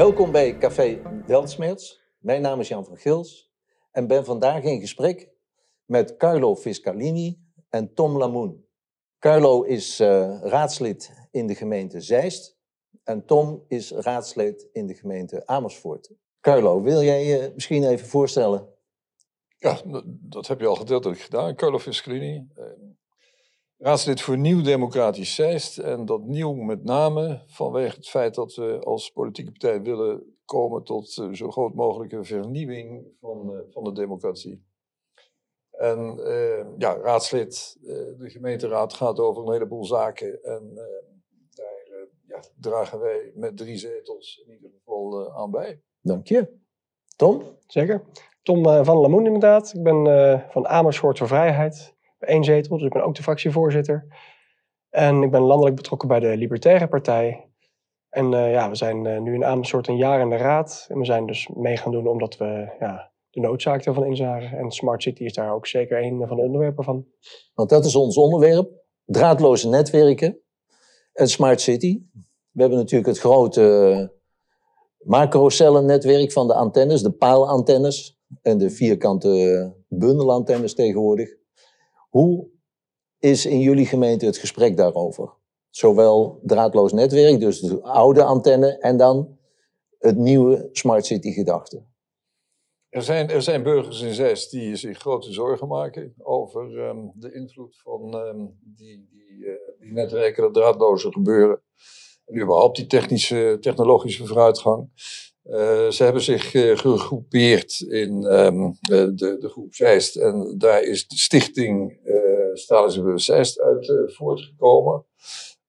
Welkom bij Café Weltsmerts. Mijn naam is Jan van Gils en ben vandaag in gesprek met Carlo Fiscalini en Tom Lamoen. Carlo is eh, raadslid in de gemeente Zeist en Tom is raadslid in de gemeente Amersfoort. Carlo, wil jij je misschien even voorstellen? Ja, dat- dat heb je al gedeeltelijk gedaan. Carlo Fiscalini, eh, raadslid voor Nieuw Democratisch Zeist. En dat nieuw met name vanwege het feit dat we als politieke partij willen komen tot eh, zo groot mogelijke vernieuwing van, eh, van de democratie. En eh, ja, raadslid, eh, de gemeenteraad gaat over een heleboel zaken. En eh, daar ja, dragen wij met drie zetels in ieder geval aan bij. Dank je. Tom? Zeker. Tom van Lamoen inderdaad. Ik ben eh, van Amersfoort voor Vrijheid. Eén zetel, dus ik ben ook de fractievoorzitter. En ik ben landelijk betrokken bij de Libertaire Partij. En eh, ja, we zijn eh, nu in Amersfoort een jaar in de raad. En we zijn dus mee gaan doen omdat we ja, de noodzaak ervan inzagen. En Smart City is daar ook zeker een van de onderwerpen van. Want dat is ons onderwerp. Draadloze netwerken en Smart City. We hebben natuurlijk het grote macrocellennetwerk van de antennes, de paalantennes en de vierkante bundelantennes tegenwoordig. Hoe is in jullie gemeente het gesprek daarover? Zowel draadloos netwerk, dus de oude antenne, en dan het nieuwe Smart City gedachte. Er zijn, er zijn burgers in Zeist die zich grote zorgen maken over ehm, de invloed van ehm, die, die, eh, die netwerken, dat draadloze gebeuren. En überhaupt die technische, technologische vooruitgang. Eh, ze hebben zich eh, gegroepeerd in ehm, eh, de, de groep Zeist. En daar is de stichting uh, Stralingsbewust Zeist uit voortgekomen.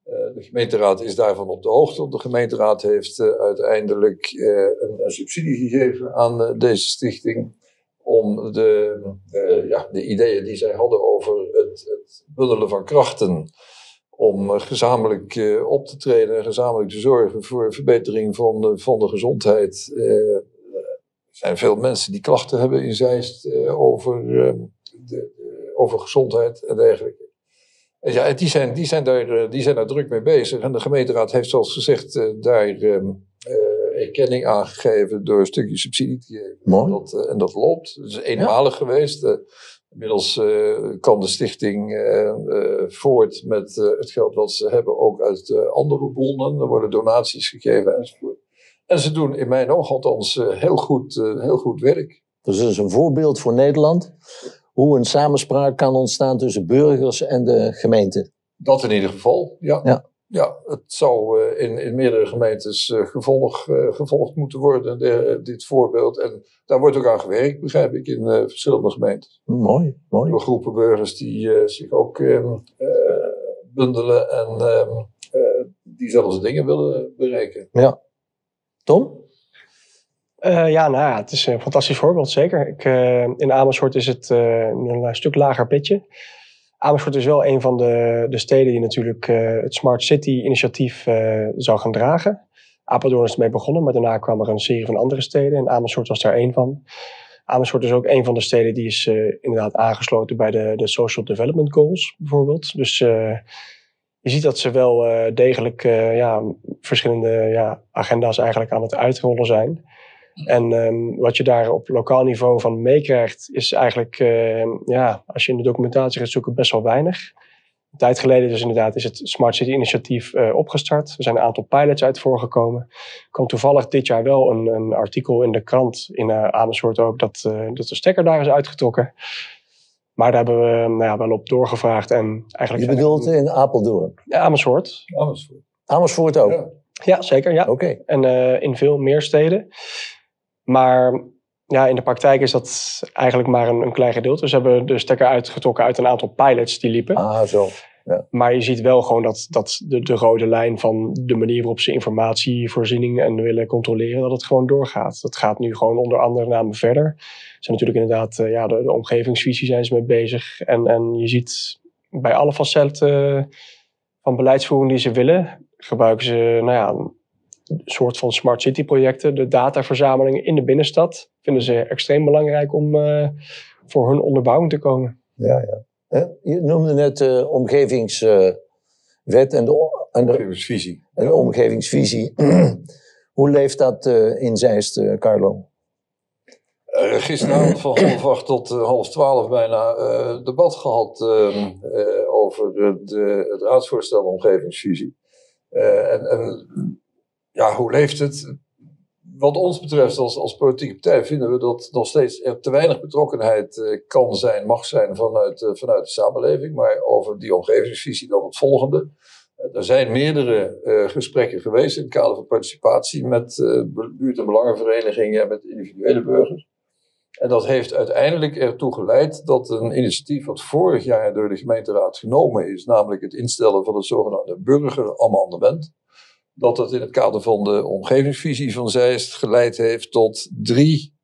Uh, de gemeenteraad is daarvan op de hoogte. De gemeenteraad heeft uh, uiteindelijk uh, een, een, subsidie gegeven aan deze stichting. Om de, ja, de ideeën die zij hadden over het, het bundelen van krachten. Om gezamenlijk op te treden en gezamenlijk te zorgen voor verbetering van de, van de gezondheid. er zijn veel mensen die klachten hebben in Zeist over, de, over gezondheid en dergelijke. Ja, die zijn, die, zijn daar, die zijn daar druk mee bezig. En de gemeenteraad heeft, zoals gezegd, daar uh, erkenning aan gegeven door een stukje subsidie te geven. Mooi. Dat, en dat loopt. Het is eenmalig ja. geweest. Uh, inmiddels kan de stichting voort met het geld wat ze hebben ook uit andere bronnen. Er worden donaties gegeven enzovoort. En ze doen in mijn oog althans heel, goed, heel goed werk. Dus dat is een voorbeeld voor Nederland hoe een samenspraak kan ontstaan tussen burgers en de gemeente. Dat in ieder geval, ja. Ja, ja het zou uh, in, in meerdere gemeentes gevolg, uh, gevolgd moeten worden, de, dit voorbeeld. En daar wordt ook aan gewerkt, begrijp ik, in verschillende gemeentes. Mooi, mooi. Door groepen burgers die zich ook ehm, bundelen en ehm, diezelfde dingen willen bereiken. Ja. Tom? Uh, ja, nou ja, het is een fantastisch voorbeeld, zeker. Ik, uh, in Amersfoort is het uh, een stuk lager pitje. Amersfoort is wel een van de, de steden die natuurlijk het Smart City initiatief zou gaan dragen. Apeldoorn is ermee begonnen, maar daarna kwam er een serie van andere steden. En Amersfoort was daar één van. Amersfoort is ook een van de steden die is inderdaad aangesloten bij de, de Social Development Goals, bijvoorbeeld. Dus je ziet dat ze wel degelijk ja, verschillende ja, agenda's eigenlijk aan het uitrollen zijn. En um, wat je daar op lokaal niveau van meekrijgt, is eigenlijk, uh, ja, als je in de documentatie gaat zoeken, best wel weinig. Een tijd geleden dus inderdaad is het Smart City initiatief uh, opgestart. Er zijn een aantal pilots uit voorgekomen. Er kwam toevallig dit jaar wel een, een artikel in de krant in uh, Amersfoort ook dat, dat de stekker daar is uitgetrokken. Maar daar hebben we nou ja, wel op doorgevraagd. En eigenlijk je bedoelt in Apeldoorn? Ja, Amersfoort. Amersfoort. Amersfoort ook? Ja, ja zeker. Ja. Oké. Okay. En in veel meer steden. Maar ja, in de praktijk is dat eigenlijk maar een, een klein gedeelte. Ze hebben de stekker uitgetrokken uit een aantal pilots die liepen. Ah, zo. Ja. Maar je ziet wel gewoon dat, dat de, de rode lijn van de manier waarop ze informatievoorziening en willen controleren, dat het gewoon doorgaat. Dat gaat nu gewoon onder andere namen verder. Ze zijn natuurlijk inderdaad, uh, ja, de, de, omgevingsvisie zijn ze mee bezig. En, en je ziet bij alle facetten van beleidsvoering die ze willen, gebruiken ze, nou ja, soort van smart city projecten, de dataverzamelingen in de binnenstad, vinden ze extreem belangrijk om uh, voor hun onderbouwing te komen. Ja, ja. Je noemde net de uh, omgevingswet uh, en de, en de omgevingsvisie. En de omgevingsvisie. Hoe leeft dat uh, in Zeist, uh, Carlo? Uh, gisteravond van half acht tot half twaalf bijna debat gehad ehm, over de, het raadsvoorstel omgevingsvisie. en, en ja, hoe leeft het? Wat ons betreft als, als politieke partij vinden we dat nog steeds er te weinig betrokkenheid kan zijn, mag zijn vanuit, vanuit de samenleving. Maar over die omgevingsvisie dan het volgende. Er zijn meerdere gesprekken geweest in het kader van participatie met buurt- en belangenverenigingen en met individuele burgers. En dat heeft uiteindelijk ertoe geleid dat een initiatief wat vorig jaar door de gemeenteraad genomen is, namelijk het instellen van het zogenaamde burgeramendement, dat dat in het kader van de omgevingsvisie van Zeist geleid heeft tot drie,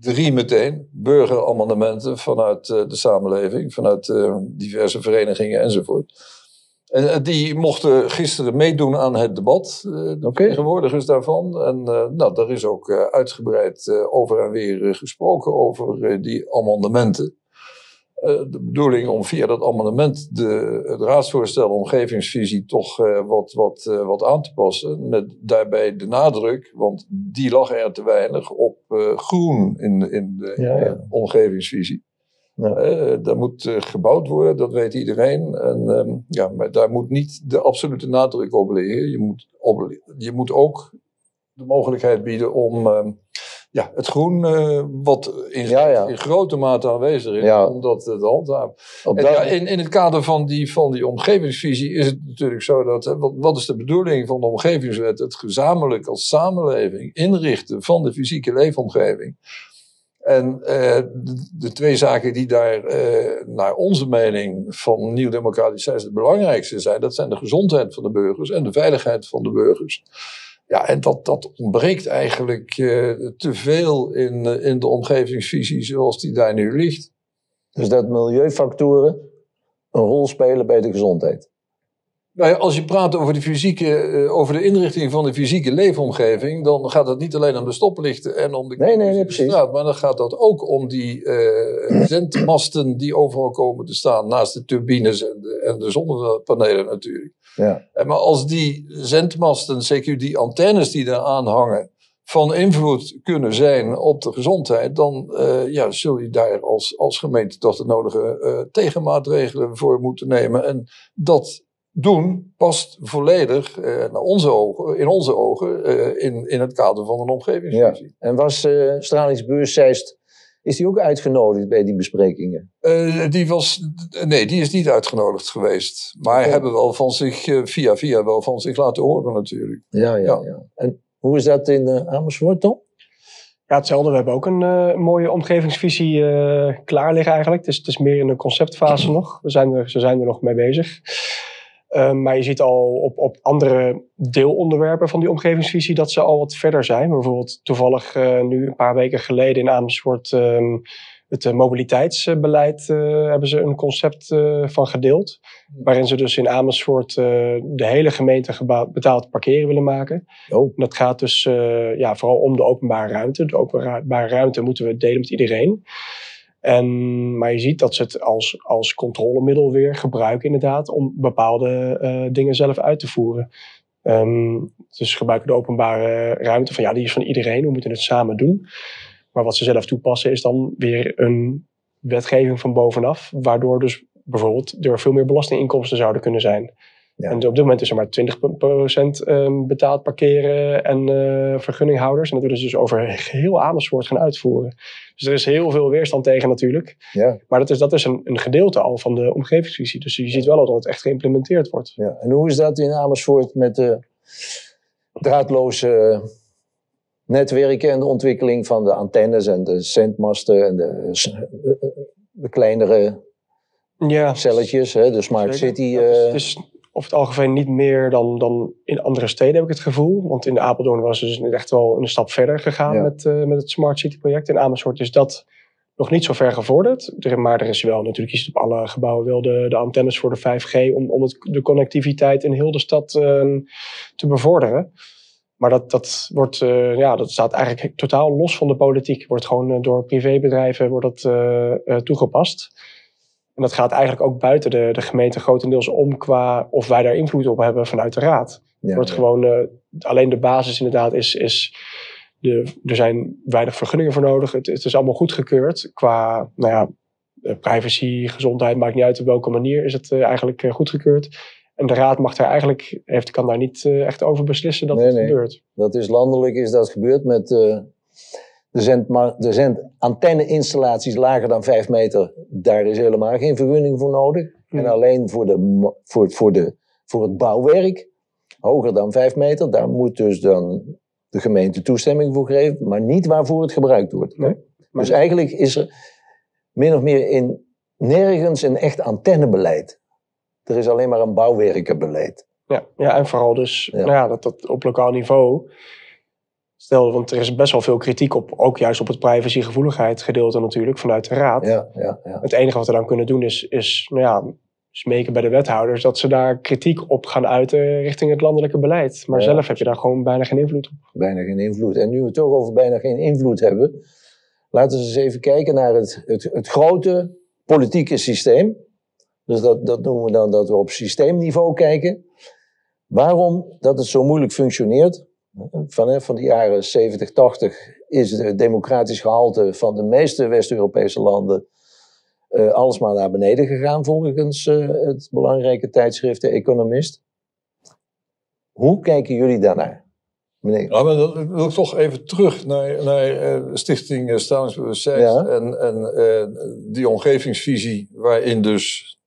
drie meteen burgeramendementen vanuit uh, de samenleving, vanuit diverse verenigingen enzovoort. En eh, die mochten gisteren meedoen aan het debat, eh, de okay. vertegenwoordigers daarvan. En nou, daar is ook uitgebreid over en weer gesproken over die amendementen. De bedoeling om via dat amendement de, het raadsvoorstel omgevingsvisie toch wat, wat, wat aan te passen. Met daarbij de nadruk, want die lag er te weinig, op groen in, in de ja, ja. omgevingsvisie. Ja. Daar moet gebouwd worden, dat weet iedereen. En, uh, ja, maar daar moet niet de absolute nadruk op liggen. Je moet, op, je moet ook de mogelijkheid bieden om ehm, ja, het groen, eh, wat in, ja, ja. in, grote mate aanwezig is, om dat te handhaven. En, in, in het kader van die, van die omgevingsvisie is het natuurlijk zo dat, wat, wat is de bedoeling van de omgevingswet? Het gezamenlijk als samenleving inrichten van de fysieke leefomgeving. En uh, de, de, twee zaken die daar uh, naar onze mening van Nieuw Democratisch zijn het belangrijkste zijn, dat zijn de gezondheid van de burgers en de veiligheid van de burgers. Ja, en dat, dat ontbreekt eigenlijk uh, te veel in, in de omgevingsvisie zoals die daar nu ligt. Dus dat milieufactoren een rol spelen bij de gezondheid? Nou als je praat over de, fysieke, eh, over de inrichting van de fysieke leefomgeving, dan gaat het niet alleen om de stoplichten en om de nee, nee, nee, precies. straat, maar dan gaat dat ook om die uh, zendmasten die overal komen te staan, naast de turbines en de, en de zonnepanelen natuurlijk. Ja. En maar als die zendmasten, zeker die antennes die daar aanhangen, van invloed kunnen zijn op de gezondheid, dan uh, ja, zul je daar als, als gemeente toch de nodige tegenmaatregelen voor moeten nemen. En dat doen past volledig uh, naar onze ogen, in onze ogen uh, in, in het kader van een omgevingsvisie. Ja. En was uh, Stralingsbeurs Zeist, is die ook uitgenodigd bij die besprekingen? die was, nee, die is niet uitgenodigd geweest. Maar okay. hebben wel van zich, via via wel van zich laten horen natuurlijk. Ja, ja, ja. ja. En hoe is dat in Amersfoort, Tom? Ja, hetzelfde. We hebben ook een uh, mooie omgevingsvisie uh, klaar liggen eigenlijk. Het is, het is meer in de conceptfase nog. We zijn er, ze zijn er nog mee bezig. Um, maar je ziet al op, op andere deelonderwerpen van die omgevingsvisie dat ze al wat verder zijn. Bijvoorbeeld toevallig uh, nu een paar weken geleden in Amersfoort um, het uh, mobiliteitsbeleid uh, hebben ze een concept van gedeeld. Waarin ze dus in Amersfoort de hele gemeente betaald parkeren willen maken. Oh. En dat gaat dus ja, vooral om de openbare ruimte. De openbare ruimte moeten we delen met iedereen. En, maar je ziet dat ze het als, als controlemiddel weer gebruiken, inderdaad, om bepaalde uh, dingen zelf uit te voeren. Um, dus gebruiken de openbare ruimte van ja, die is van iedereen, we moeten het samen doen. Maar wat ze zelf toepassen is dan weer een wetgeving van bovenaf, waardoor dus bijvoorbeeld er veel meer belastinginkomsten zouden kunnen zijn. Ja. En op dit moment is er maar 20% ehm, betaald parkeren en uh, vergunninghouders. En dat willen ze dus over heel Amersfoort gaan uitvoeren. Dus er is heel veel weerstand tegen natuurlijk. Ja. Maar dat is, dat is een, een gedeelte al van de omgevingsvisie. Dus je ziet wel al dat het echt geïmplementeerd wordt. Ja. En hoe is dat in Amersfoort met de draadloze netwerken en de ontwikkeling van de antennes en de zendmasten en de, de kleinere ja, celletjes, hè, de smart Zeker. city. Uh... is, over het algemeen niet meer dan, dan in andere steden, heb ik het gevoel. Want in de Apeldoorn was ze dus echt wel een stap verder gegaan met, uh, met het Smart City project. In Amersfoort is dat nog niet zo ver gevorderd. Maar er is wel, natuurlijk is op alle gebouwen wel de, de antennes voor de 5G om, om het, de connectiviteit in heel de stad uh, te bevorderen. Maar dat, dat, wordt, uh, ja, dat staat eigenlijk totaal los van de politiek. Wordt gewoon door privébedrijven wordt dat, toegepast. En dat gaat eigenlijk ook buiten de, de gemeente grotendeels om qua of wij daar invloed op hebben vanuit de raad. Ja, wordt ja. gewoon, eh, alleen de basis inderdaad is, is de, er zijn weinig vergunningen voor nodig. Het, het is allemaal goedgekeurd qua, nou ja, eh, privacy, gezondheid, maakt niet uit op welke manier is het eh, eigenlijk goedgekeurd. En de raad mag daar eigenlijk, heeft, kan daar niet echt over beslissen dat Nee, het nee. gebeurt. Dat is landelijk is dat gebeurd met de er zijn antenneinstallaties lager dan 5 meter. Daar is helemaal geen vergunning voor nodig. En alleen voor, de, voor, voor, de, voor het bouwwerk, hoger dan 5 meter, daar moet dus dan de gemeente toestemming voor geven, maar niet waarvoor het gebruikt wordt. Nee, Dus eigenlijk is er min of meer in nergens een echt antennebeleid. Er is alleen maar een bouwwerkenbeleid. Ja, ja, en vooral dus Ja. Nou ja, dat, dat op lokaal niveau. Stel, want er is best wel veel kritiek op, ook juist op het privacygevoeligheid gedeelte natuurlijk, vanuit de raad. Ja, ja, ja. Het enige wat we dan kunnen doen is, is nou ja, smeken bij de wethouders dat ze daar kritiek op gaan uiten richting het landelijke beleid. Maar Ja. zelf heb je daar gewoon bijna geen invloed op. bijna geen invloed. En nu we het toch over bijna geen invloed hebben, laten we eens even kijken naar het, het, het grote politieke systeem. Dus dat, dat noemen we dan dat we op systeemniveau kijken. Waarom dat het zo moeilijk functioneert. Van, van de jaren 70, 80 is het democratisch gehalte van de meeste West-Europese landen eh alsmaar naar beneden gegaan, volgens eh, het belangrijke tijdschrift De Economist. Hoe kijken jullie daarnaar? Meneer, Ja, maar dan wil ik toch even terug naar, naar eh, Stichting Stralingsbewustzijn Ja. en, en die omgevingsvisie waarin dus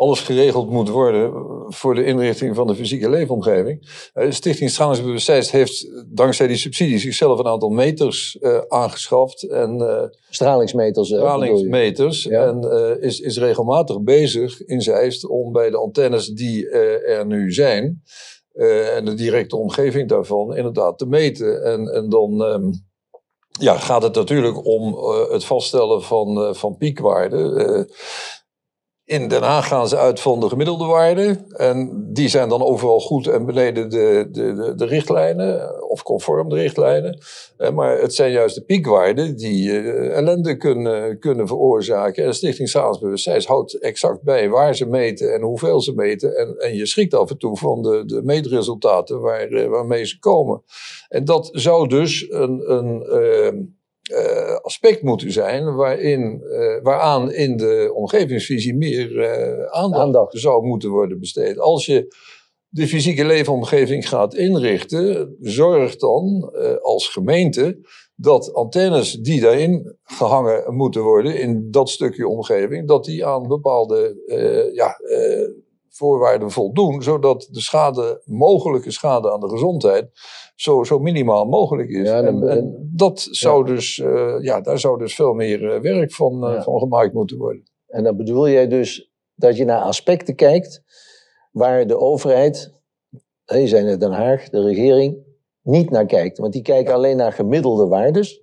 alles geregeld moet worden voor de inrichting van de fysieke leefomgeving. Eh, Stichting Stralingsbewustzijn heeft dankzij die subsidie zichzelf een aantal meters eh, aangeschaft en eh, stralingsmeters. stralingsmeters. Ja. En is, is regelmatig bezig in Zeist om bij de antennes die er nu zijn. en de directe omgeving daarvan inderdaad te meten. En, en dan ehm, ja, gaat het natuurlijk om het vaststellen van, van piekwaarden. In Den Haag gaan ze uit van de gemiddelde waarden. En die zijn dan overal goed en beneden de, de, de, richtlijnen, of conform de richtlijnen. Eh, maar het zijn juist de piekwaarden die eh, ellende kunnen, kunnen veroorzaken. En Stichting Stralingsbewustzijn houdt exact bij waar ze meten en hoeveel ze meten. En, en je schrikt af en toe van de, de meetresultaten waar, eh, waarmee ze komen. En dat zou dus een, een eh, aspect moeten zijn waarin, eh, waaraan in de omgevingsvisie meer eh, aandacht, Aandacht. zou moeten worden besteed. Als je de fysieke leefomgeving gaat inrichten, zorg dan als gemeente dat antennes die daarin gehangen moeten worden, in dat stukje omgeving, dat die aan bepaalde ja, voorwaarden voldoen, zodat de schade, mogelijke schade aan de gezondheid zo, zo minimaal mogelijk is. Ja, en, dat zou dus, eh, ja, daar zou dus veel meer eh, werk van, eh, Ja. van gemaakt moeten worden. En dan bedoel jij dus dat je naar aspecten kijkt waar de overheid, je zei net Den Haag, de regering, niet naar kijkt. Want die kijken alleen naar gemiddelde waardes.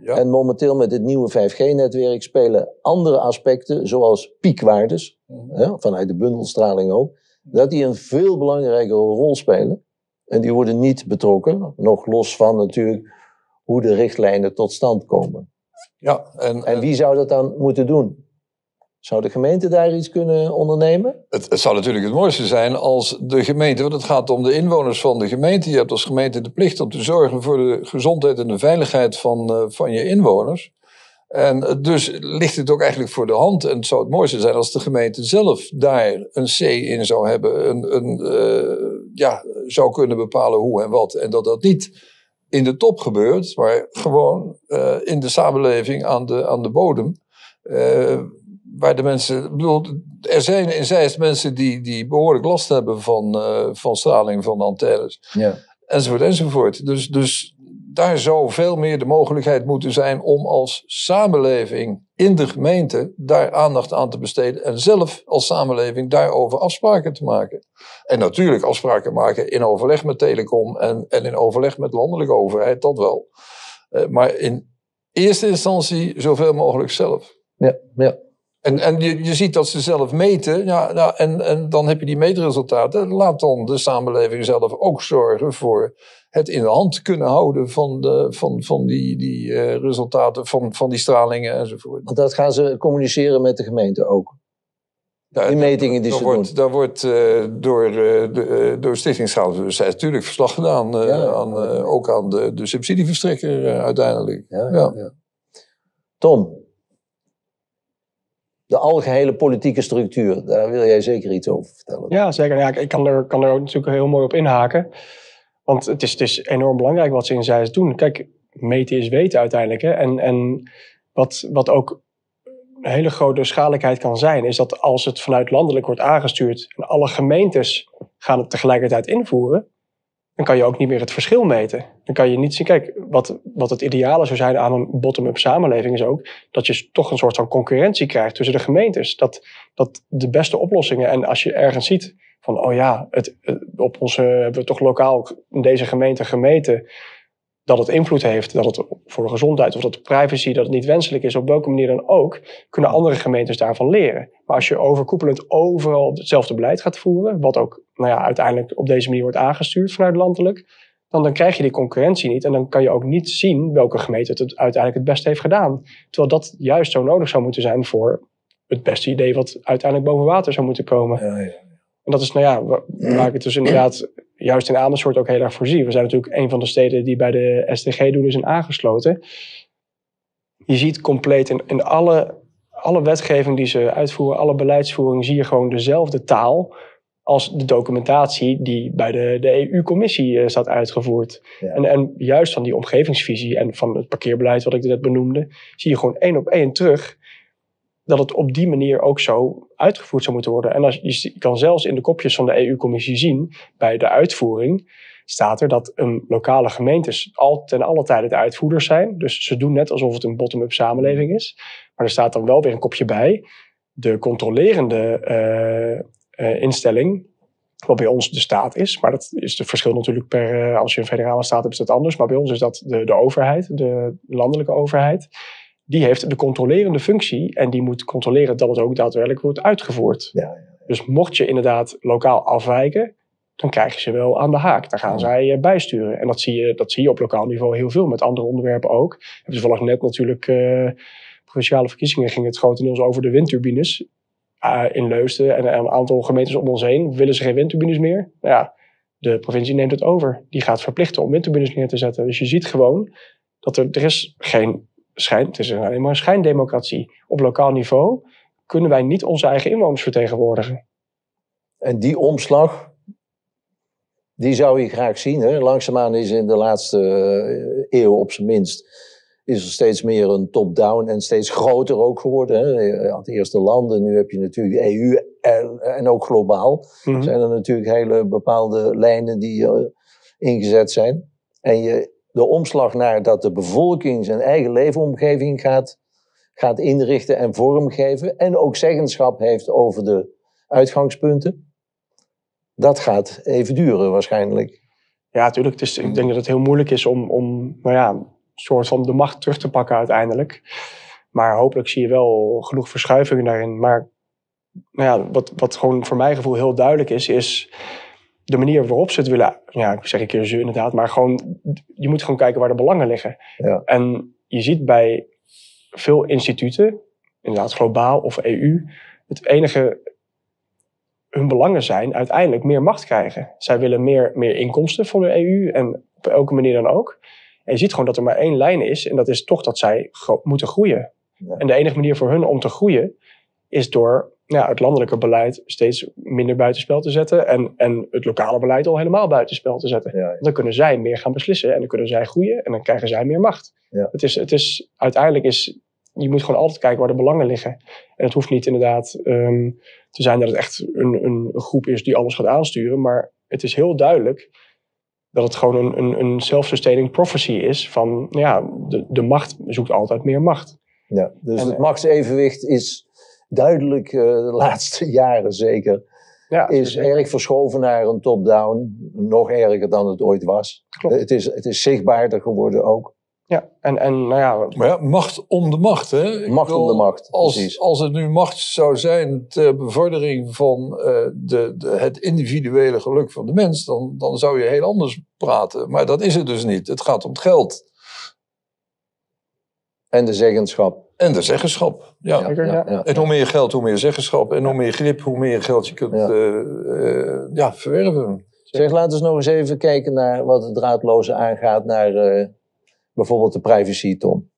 Ja. En momenteel met het nieuwe 5G-netwerk spelen andere aspecten, zoals piekwaardes, hè, vanuit de bundelstraling ook, dat die een veel belangrijkere rol spelen. En die worden niet betrokken, nog los van natuurlijk hoe de richtlijnen tot stand komen. Ja, en, En wie zou dat dan moeten doen? Zou de gemeente daar iets kunnen ondernemen? Het, zou natuurlijk het mooiste zijn als de gemeente, want het gaat om de inwoners van de gemeente. Je hebt als gemeente de plicht om te zorgen voor de gezondheid en de veiligheid van, eh, van je inwoners. En eh, dus ligt het ook eigenlijk voor de hand. En het zou het mooiste zijn als de gemeente zelf daar een C in zou hebben. Een, een, eh, ja, zou kunnen bepalen hoe en wat. En dat dat niet in de top gebeurt, maar gewoon in de samenleving aan de, aan de bodem. Waar de mensen. Ik bedoel, er zijn in Zeist mensen die, die behoorlijk last hebben van, eh, van straling van antennes. Ja. Enzovoort, enzovoort. Dus, dus daar zou veel meer de mogelijkheid moeten zijn om als samenleving in de gemeente daar aandacht aan te besteden. En zelf als samenleving daarover afspraken te maken. En natuurlijk afspraken maken in overleg met Telecom en, en in overleg met de landelijke overheid, dat wel. Eh, maar in eerste instantie zoveel mogelijk zelf. Ja, ja. En, en je, je ziet dat ze zelf meten, ja, nou, en, en dan heb je die meetresultaten. Laat dan de samenleving zelf ook zorgen voor het in de hand kunnen houden van, de, van, van die, die eh, resultaten, van, van die stralingen enzovoort. Want dat gaan ze communiceren met de gemeente ook. Ja, Die metingen die daar ze wordt, doen. daar wordt eh, door, eh, de, door Stichting Schouwbewustzijn natuurlijk verslag gedaan. Ja. aan, ook aan de, de subsidieverstrekker uiteindelijk. Ja. Tom, de algehele politieke structuur, daar wil jij zeker iets over vertellen. Ja, zeker. Ja, ik- kan er, kan er natuurlijk heel mooi op inhaken. Want het is, het is enorm belangrijk wat ze in zijs doen. Kijk, meten is weten uiteindelijk. Hè? En, en wat, wat ook een hele grote schaligheid kan zijn, is dat als het vanuit landelijk wordt aangestuurd en alle gemeentes gaan het tegelijkertijd invoeren, dan kan je ook niet meer het verschil meten. Dan kan je niet zien, kijk, wat, wat het ideale zou zijn aan een bottom-up samenleving is ook dat je toch een soort van concurrentie krijgt tussen de gemeentes. Dat, dat de beste oplossingen, en als je ergens ziet van, oh ja, het, het- op onze, hebben we toch lokaal in deze gemeente gemeten dat het invloed heeft, dat het voor de gezondheid of dat de privacy, dat het niet wenselijk is, op welke manier dan ook, kunnen andere gemeentes daarvan leren. Maar als je overkoepelend overal hetzelfde beleid gaat voeren, wat ook nou ja, uiteindelijk op deze manier wordt aangestuurd vanuit landelijk, dan, dan krijg je die concurrentie niet en dan kan je ook niet zien welke gemeente het, uiteindelijk het beste heeft gedaan. Terwijl dat juist zo nodig zou moeten zijn voor het beste idee wat uiteindelijk boven water zou moeten komen. Ja, ja. En dat is nou ja, wa- waar ik het dus inderdaad juist in Amersfoort ook heel erg voor zie. We zijn natuurlijk een van de steden die bij de SDG-doelen zijn aangesloten. Je ziet compleet in, in alle, alle wetgeving die ze uitvoeren, alle beleidsvoering, zie je gewoon dezelfde taal als de documentatie die bij de, de EU-commissie eh, staat uitgevoerd. Ja. En, en juist van die omgevingsvisie en van het parkeerbeleid wat ik net benoemde, zie je gewoon één op één terug dat het op die manier ook zo uitgevoerd zou moeten worden. En als, je kan zelfs in de kopjes van de EU-commissie zien, bij de uitvoering staat er dat een lokale gemeentes al ten alle tijde de uitvoerders zijn. Dus ze doen net alsof het een bottom-up samenleving is. Maar er staat dan wel weer een kopje bij. De controlerende eh, eh, instelling, wat bij ons de staat is. Maar dat is het verschil natuurlijk per, eh, als je een federale staat hebt, is dat anders. Maar bij ons is dat de, de overheid, de landelijke overheid. Die heeft de controlerende functie en die moet controleren dat het ook daadwerkelijk wordt uitgevoerd. Ja, Dus mocht je inderdaad lokaal afwijken, dan krijg je ze wel aan de haak. Daar gaan zij eh, bijsturen. En dat zie, je, dat zie je op lokaal niveau heel veel, met andere onderwerpen ook. We hebben toevallig net natuurlijk, eh provinciale verkiezingen ging het grotendeels over de windturbines eh, in Leusden. En een aantal gemeentes om ons heen willen ze geen windturbines meer. Nou ja, de provincie neemt het over. Die gaat verplichten om windturbines neer te zetten. Dus je ziet gewoon dat er, er is geen schijn, het is alleen maar een schijndemocratie. Op lokaal niveau kunnen wij niet onze eigen inwoners vertegenwoordigen. En die omslag, die zou je graag zien. Hè? Langzaamaan is in de laatste eh, eeuw op zijn minst... is er steeds meer een top-down en steeds groter ook geworden. Hè? Je had eerst de landen, nu heb je natuurlijk de EU en, en ook globaal. Mhm. zijn er natuurlijk hele bepaalde lijnen die eh, ingezet zijn. En je, de omslag naar dat de bevolking zijn eigen leefomgeving gaat, gaat inrichten en vormgeven. En ook zeggenschap heeft over de uitgangspunten. Dat gaat even duren waarschijnlijk. Ja, natuurlijk. Ik denk dat het heel moeilijk is om, om nou ja, een soort van de macht terug te pakken uiteindelijk. Maar hopelijk zie je wel genoeg verschuivingen daarin. Maar nou ja, wat, wat gewoon voor mijn gevoel heel duidelijk is, is de manier waarop ze het willen. Ja, ik zeg een keer ze inderdaad, maar gewoon, je moet gewoon kijken waar de belangen liggen. Ja. En je ziet bij veel instituten, inderdaad globaal of EU, het enige hun belangen zijn uiteindelijk meer macht krijgen. Zij willen meer, meer inkomsten van de EU en op elke manier dan ook. En je ziet gewoon dat er maar één lijn is en dat is toch dat zij gro- moeten groeien. Ja. En de enige manier voor hun om te groeien is door ja, het landelijke beleid steeds minder buitenspel te zetten en, en het lokale beleid al helemaal buitenspel te zetten. Ja, Dan kunnen zij meer gaan beslissen en dan kunnen zij groeien en dan krijgen zij meer macht. Ja. Het is, het is, uiteindelijk is, je moet gewoon altijd kijken waar de belangen liggen. En het hoeft niet inderdaad ehm, te zijn dat het echt een, een, groep is die alles gaat aansturen, maar het is heel duidelijk dat het gewoon een, een, een self-sustaining prophecy is van, ja, de, de macht zoekt altijd meer macht. ja. Dus En, het machtsevenwicht is duidelijk eh, de laatste jaren zeker. Ja, Is erg verschoven naar een top-down. Nog erger dan het ooit was. Klopt. Het is, het is zichtbaarder geworden ook. ja. En, en nou ja, Maar ja, macht om de macht. Hè? Ik Macht om de macht, Als, precies. als het nu macht zou zijn ter bevordering van eh, de, de, het individuele geluk van de mens, dan, dan zou je heel anders praten. Maar dat is het dus niet. Het gaat om het geld. En de zeggenschap. En de zeggenschap. Ja. Zeker, ja. ja. En hoe meer geld, hoe meer zeggenschap. En hoe meer grip, hoe meer geld je kunt Ja. eh, eh, ja, verwerven. Zeg, laten we eens nog eens even kijken naar wat het draadloze aangaat naar eh, bijvoorbeeld de privacy, Tom.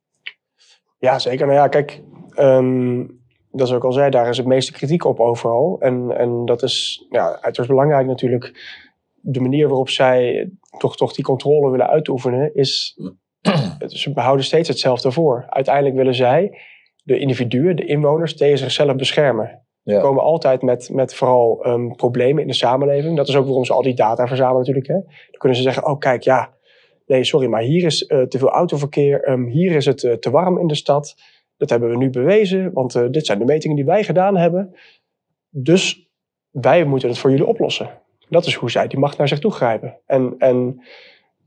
Ja, zeker. Nou ja, kijk, ehm, dat is ook al zei, daar is het meeste kritiek op overal. En, en dat is ja, uiterst belangrijk natuurlijk. De manier waarop zij toch, toch die controle willen uitoefenen, is. Ze behouden steeds hetzelfde voor. Uiteindelijk willen zij de individuen, de inwoners, tegen zichzelf beschermen. Ze komen altijd met, met vooral ehm, problemen in de samenleving. Dat is ook waarom ze al die data verzamelen natuurlijk. Hè. Dan kunnen ze zeggen, oh kijk, ja, nee, sorry, maar hier is eh, te veel autoverkeer. ehm, hier is het eh, te warm in de stad. Dat hebben we nu bewezen, want eh, dit zijn de metingen die wij gedaan hebben. Dus wij moeten het voor jullie oplossen. Dat is hoe zij die macht naar zich toe grijpen. En, en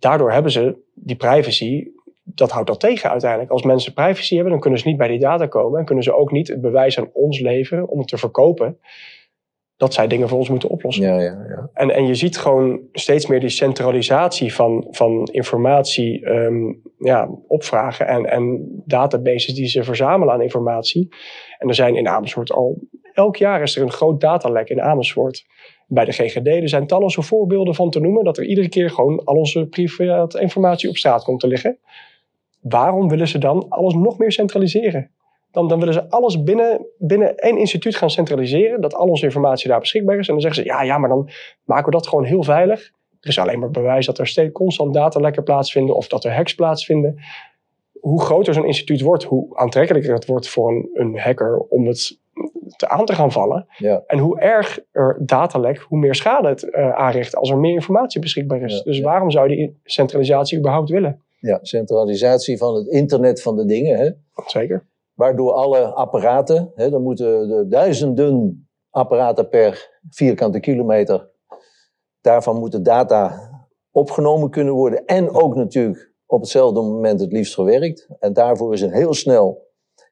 daardoor hebben ze die privacy, dat houdt dat tegen uiteindelijk. Als mensen privacy hebben, dan kunnen ze niet bij die data komen. En kunnen ze ook niet het bewijs aan ons leveren om het te verkopen. Dat zij dingen voor ons moeten oplossen. Ja, ja, ja. En, en je ziet gewoon steeds meer die centralisatie van, van informatie ehm, ja, opvragen en, en databases die ze verzamelen aan informatie. En er zijn in Amersfoort al, elk jaar is er een groot datalek in Amersfoort. Bij de GGD, er zijn talloze voorbeelden van te noemen, dat er iedere keer gewoon al onze private informatie op straat komt te liggen. Waarom willen ze dan alles nog meer centraliseren? Dan, dan willen ze alles binnen, binnen één instituut gaan centraliseren. Dat al onze informatie daar beschikbaar is. En dan zeggen ze, ja, ja, maar dan maken we dat gewoon heel veilig. Er is alleen maar bewijs dat er steeds constant datalekken plaatsvinden. Of dat er hacks plaatsvinden. Hoe groter zo'n instituut wordt, hoe aantrekkelijker het wordt voor een, een hacker om het te aan te gaan vallen. Ja. En hoe erg er datalek, hoe meer schade het eh, aanricht als er meer informatie beschikbaar is. Ja, dus waarom zou je die centralisatie überhaupt willen? ja, centralisatie van het internet van de dingen. Hè? Zeker. Waardoor alle apparaten, hè, er moeten de duizenden apparaten per vierkante kilometer, daarvan moeten data opgenomen kunnen worden. En ook natuurlijk op hetzelfde moment het liefst verwerkt. En daarvoor is een heel snel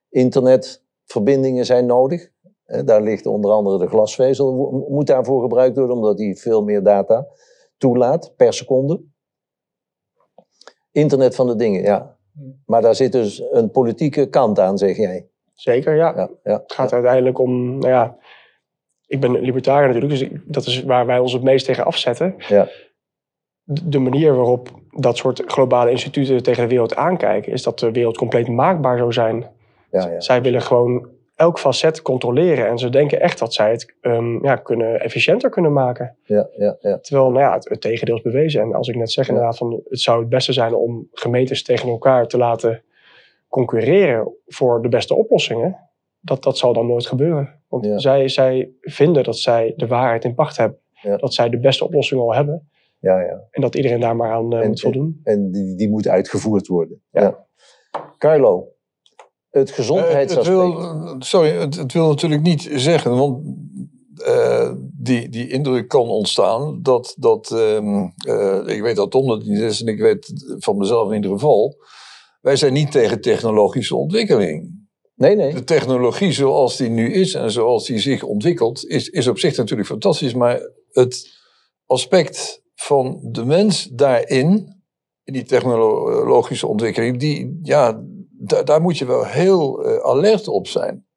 internetverbindingen zijn nodig. Daar ligt onder andere de glasvezel, mo- moet daarvoor gebruikt worden, omdat die veel meer data toelaat per seconde. Internet van de dingen, ja. Maar daar zit dus een politieke kant aan, zeg jij. Zeker, ja. Ja, ja. Het gaat uiteindelijk om, nou ja, ik ben libertariër natuurlijk, dus dat is waar wij ons het meest tegen afzetten. Ja. De manier waarop dat soort globale instituten tegen de wereld aankijken, is dat de wereld compleet maakbaar zou zijn. ja, ja. Zij willen gewoon elk facet controleren en ze denken echt dat zij het ehm, ja, kunnen, efficiënter kunnen maken. ja, ja, ja. Terwijl nou ja, het, het tegendeel is bewezen. En als ik net zeg Ja. inderdaad, van, het zou het beste zijn om gemeentes tegen elkaar te laten concurreren voor de beste oplossingen. Dat, dat zal dan nooit gebeuren. Want Ja. zij, zij vinden dat zij de waarheid in pacht hebben. Ja. Dat zij de beste oplossingen al hebben. ja, ja. En dat iedereen daar maar aan eh, En- moet voldoen. En die, die moet uitgevoerd worden. Ja. Carlo, het Eh, het gezondheidsaspect. wil, sorry, het, het wil natuurlijk niet zeggen, want eh, die, die indruk kan ontstaan dat, dat ehm, eh, ik weet dat Tom dat niet is en ik weet van mezelf in ieder geval, wij zijn niet tegen technologische ontwikkeling. Nee, nee. De technologie zoals die nu is en zoals die zich ontwikkelt, is, is op zich natuurlijk fantastisch. Maar het aspect van de mens daarin, in die technologische ontwikkeling, die, ja, da- daar moet je wel heel eh, alert op zijn.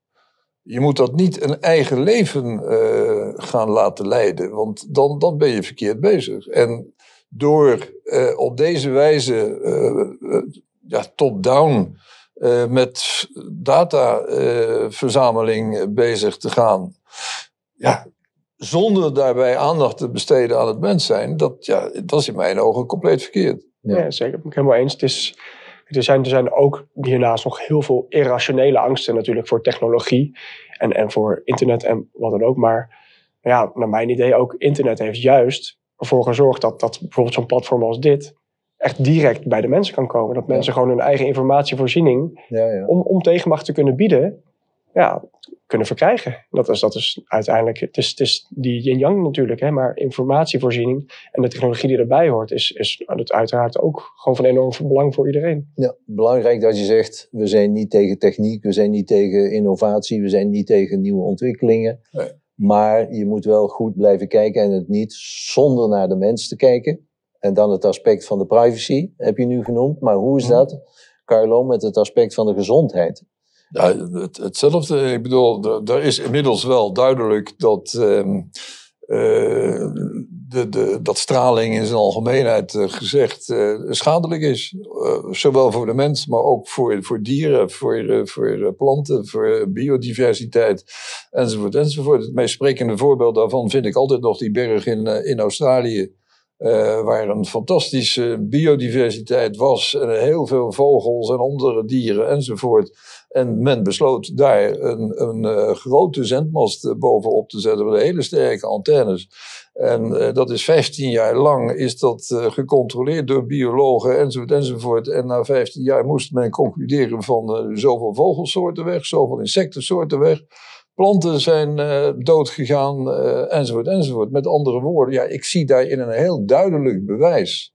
Je moet dat niet een eigen leven eh, gaan laten leiden, want dan, dan ben je verkeerd bezig. En door eh, op deze wijze ja, top-down met dataverzameling bezig te gaan. Ja, zonder daarbij aandacht te besteden aan het mens zijn, dat, ja, dat is in mijn ogen compleet verkeerd. Ja. Ja. zeker. Ben ik helemaal eens. Het is, er, zijn, er zijn ook hiernaast nog heel veel irrationele angsten natuurlijk voor technologie. En, en voor internet en wat dan ook. Maar ja, naar mijn idee ook internet heeft juist ervoor gezorgd dat, dat bijvoorbeeld zo'n platform als dit echt direct bij de mensen kan komen. Dat mensen gewoon hun eigen informatievoorziening Ja, ja. om, om tegenmacht te kunnen bieden, ja, kunnen verkrijgen. Dat is, dat is uiteindelijk, het is, het is die yin-yang natuurlijk, hè, maar informatievoorziening en de technologie die erbij hoort, is, is het uiteraard ook gewoon van enorm belang voor iedereen. Ja, belangrijk dat je zegt, we zijn niet tegen techniek, we zijn niet tegen innovatie, we zijn niet tegen nieuwe ontwikkelingen. Nee. Maar je moet wel goed blijven kijken en het niet zonder naar de mens te kijken. En dan het aspect van de privacy, heb je nu genoemd. Maar hoe is Mhm. dat, Carlo, met het aspect van de gezondheid? Ja, het, hetzelfde. Ik bedoel, er is inmiddels wel duidelijk dat, ehm, eh, de, de, dat straling in zijn algemeenheid uh, gezegd uh, schadelijk is. zowel voor de mens, maar ook voor, voor dieren, voor, voor planten, voor biodiversiteit, enzovoort, enzovoort. Het meest sprekende voorbeeld daarvan vind ik altijd nog die berg in, in Australië. waar een fantastische biodiversiteit was. En heel veel vogels en andere dieren enzovoort. En men besloot daar een, een uh, grote zendmast bovenop te zetten met hele sterke antennes. En uh, dat is 15 jaar lang is dat gecontroleerd door biologen enzovoort enzovoort. En na 15 jaar moest men concluderen van zoveel vogelsoorten weg, zoveel insectensoorten weg. Planten zijn doodgegaan enzovoort enzovoort. Met andere woorden, ja, ik zie daarin een heel duidelijk bewijs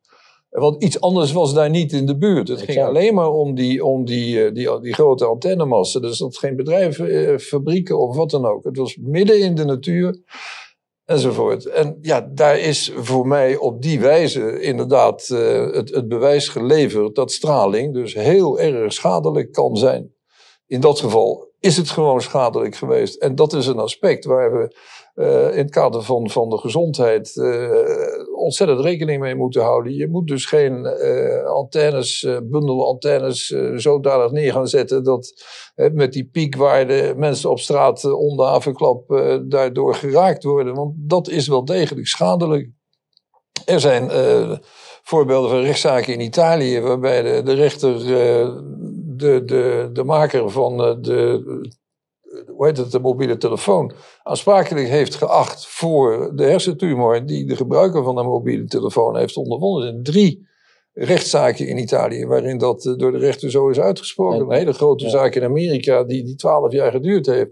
want iets anders was daar niet in de buurt. Het ging alleen maar om die, om die, eh, die, die, grote antennemassen. Dus dat geen bedrijven, eh, fabrieken of wat dan ook. Het was midden in de natuur enzovoort. En ja, daar is voor mij op die wijze inderdaad uh, het, het bewijs geleverd dat straling dus heel erg schadelijk kan zijn. In dat geval is het gewoon schadelijk geweest. En dat is een aspect waar we uh, in het kader van, van de gezondheid uh, ontzettend rekening mee moeten houden. Je moet dus geen uh, antennes, bundelantennes, zodanig neer gaan zetten dat met die piekwaarde mensen op straat onder havenklap daardoor geraakt worden. Want dat is wel degelijk schadelijk. Er zijn voorbeelden van rechtszaken in Italië waarbij de, de rechter de, de, de maker van de hoe heet het, de mobiele telefoon aansprakelijk heeft geacht voor de hersentumor die de gebruiker van de mobiele telefoon heeft ondervonden. Er zijn drie rechtszaken in Italië waarin dat eh, door de rechter zo is uitgesproken. Een hele grote zaak in Amerika die, die twaalf jaar geduurd heeft.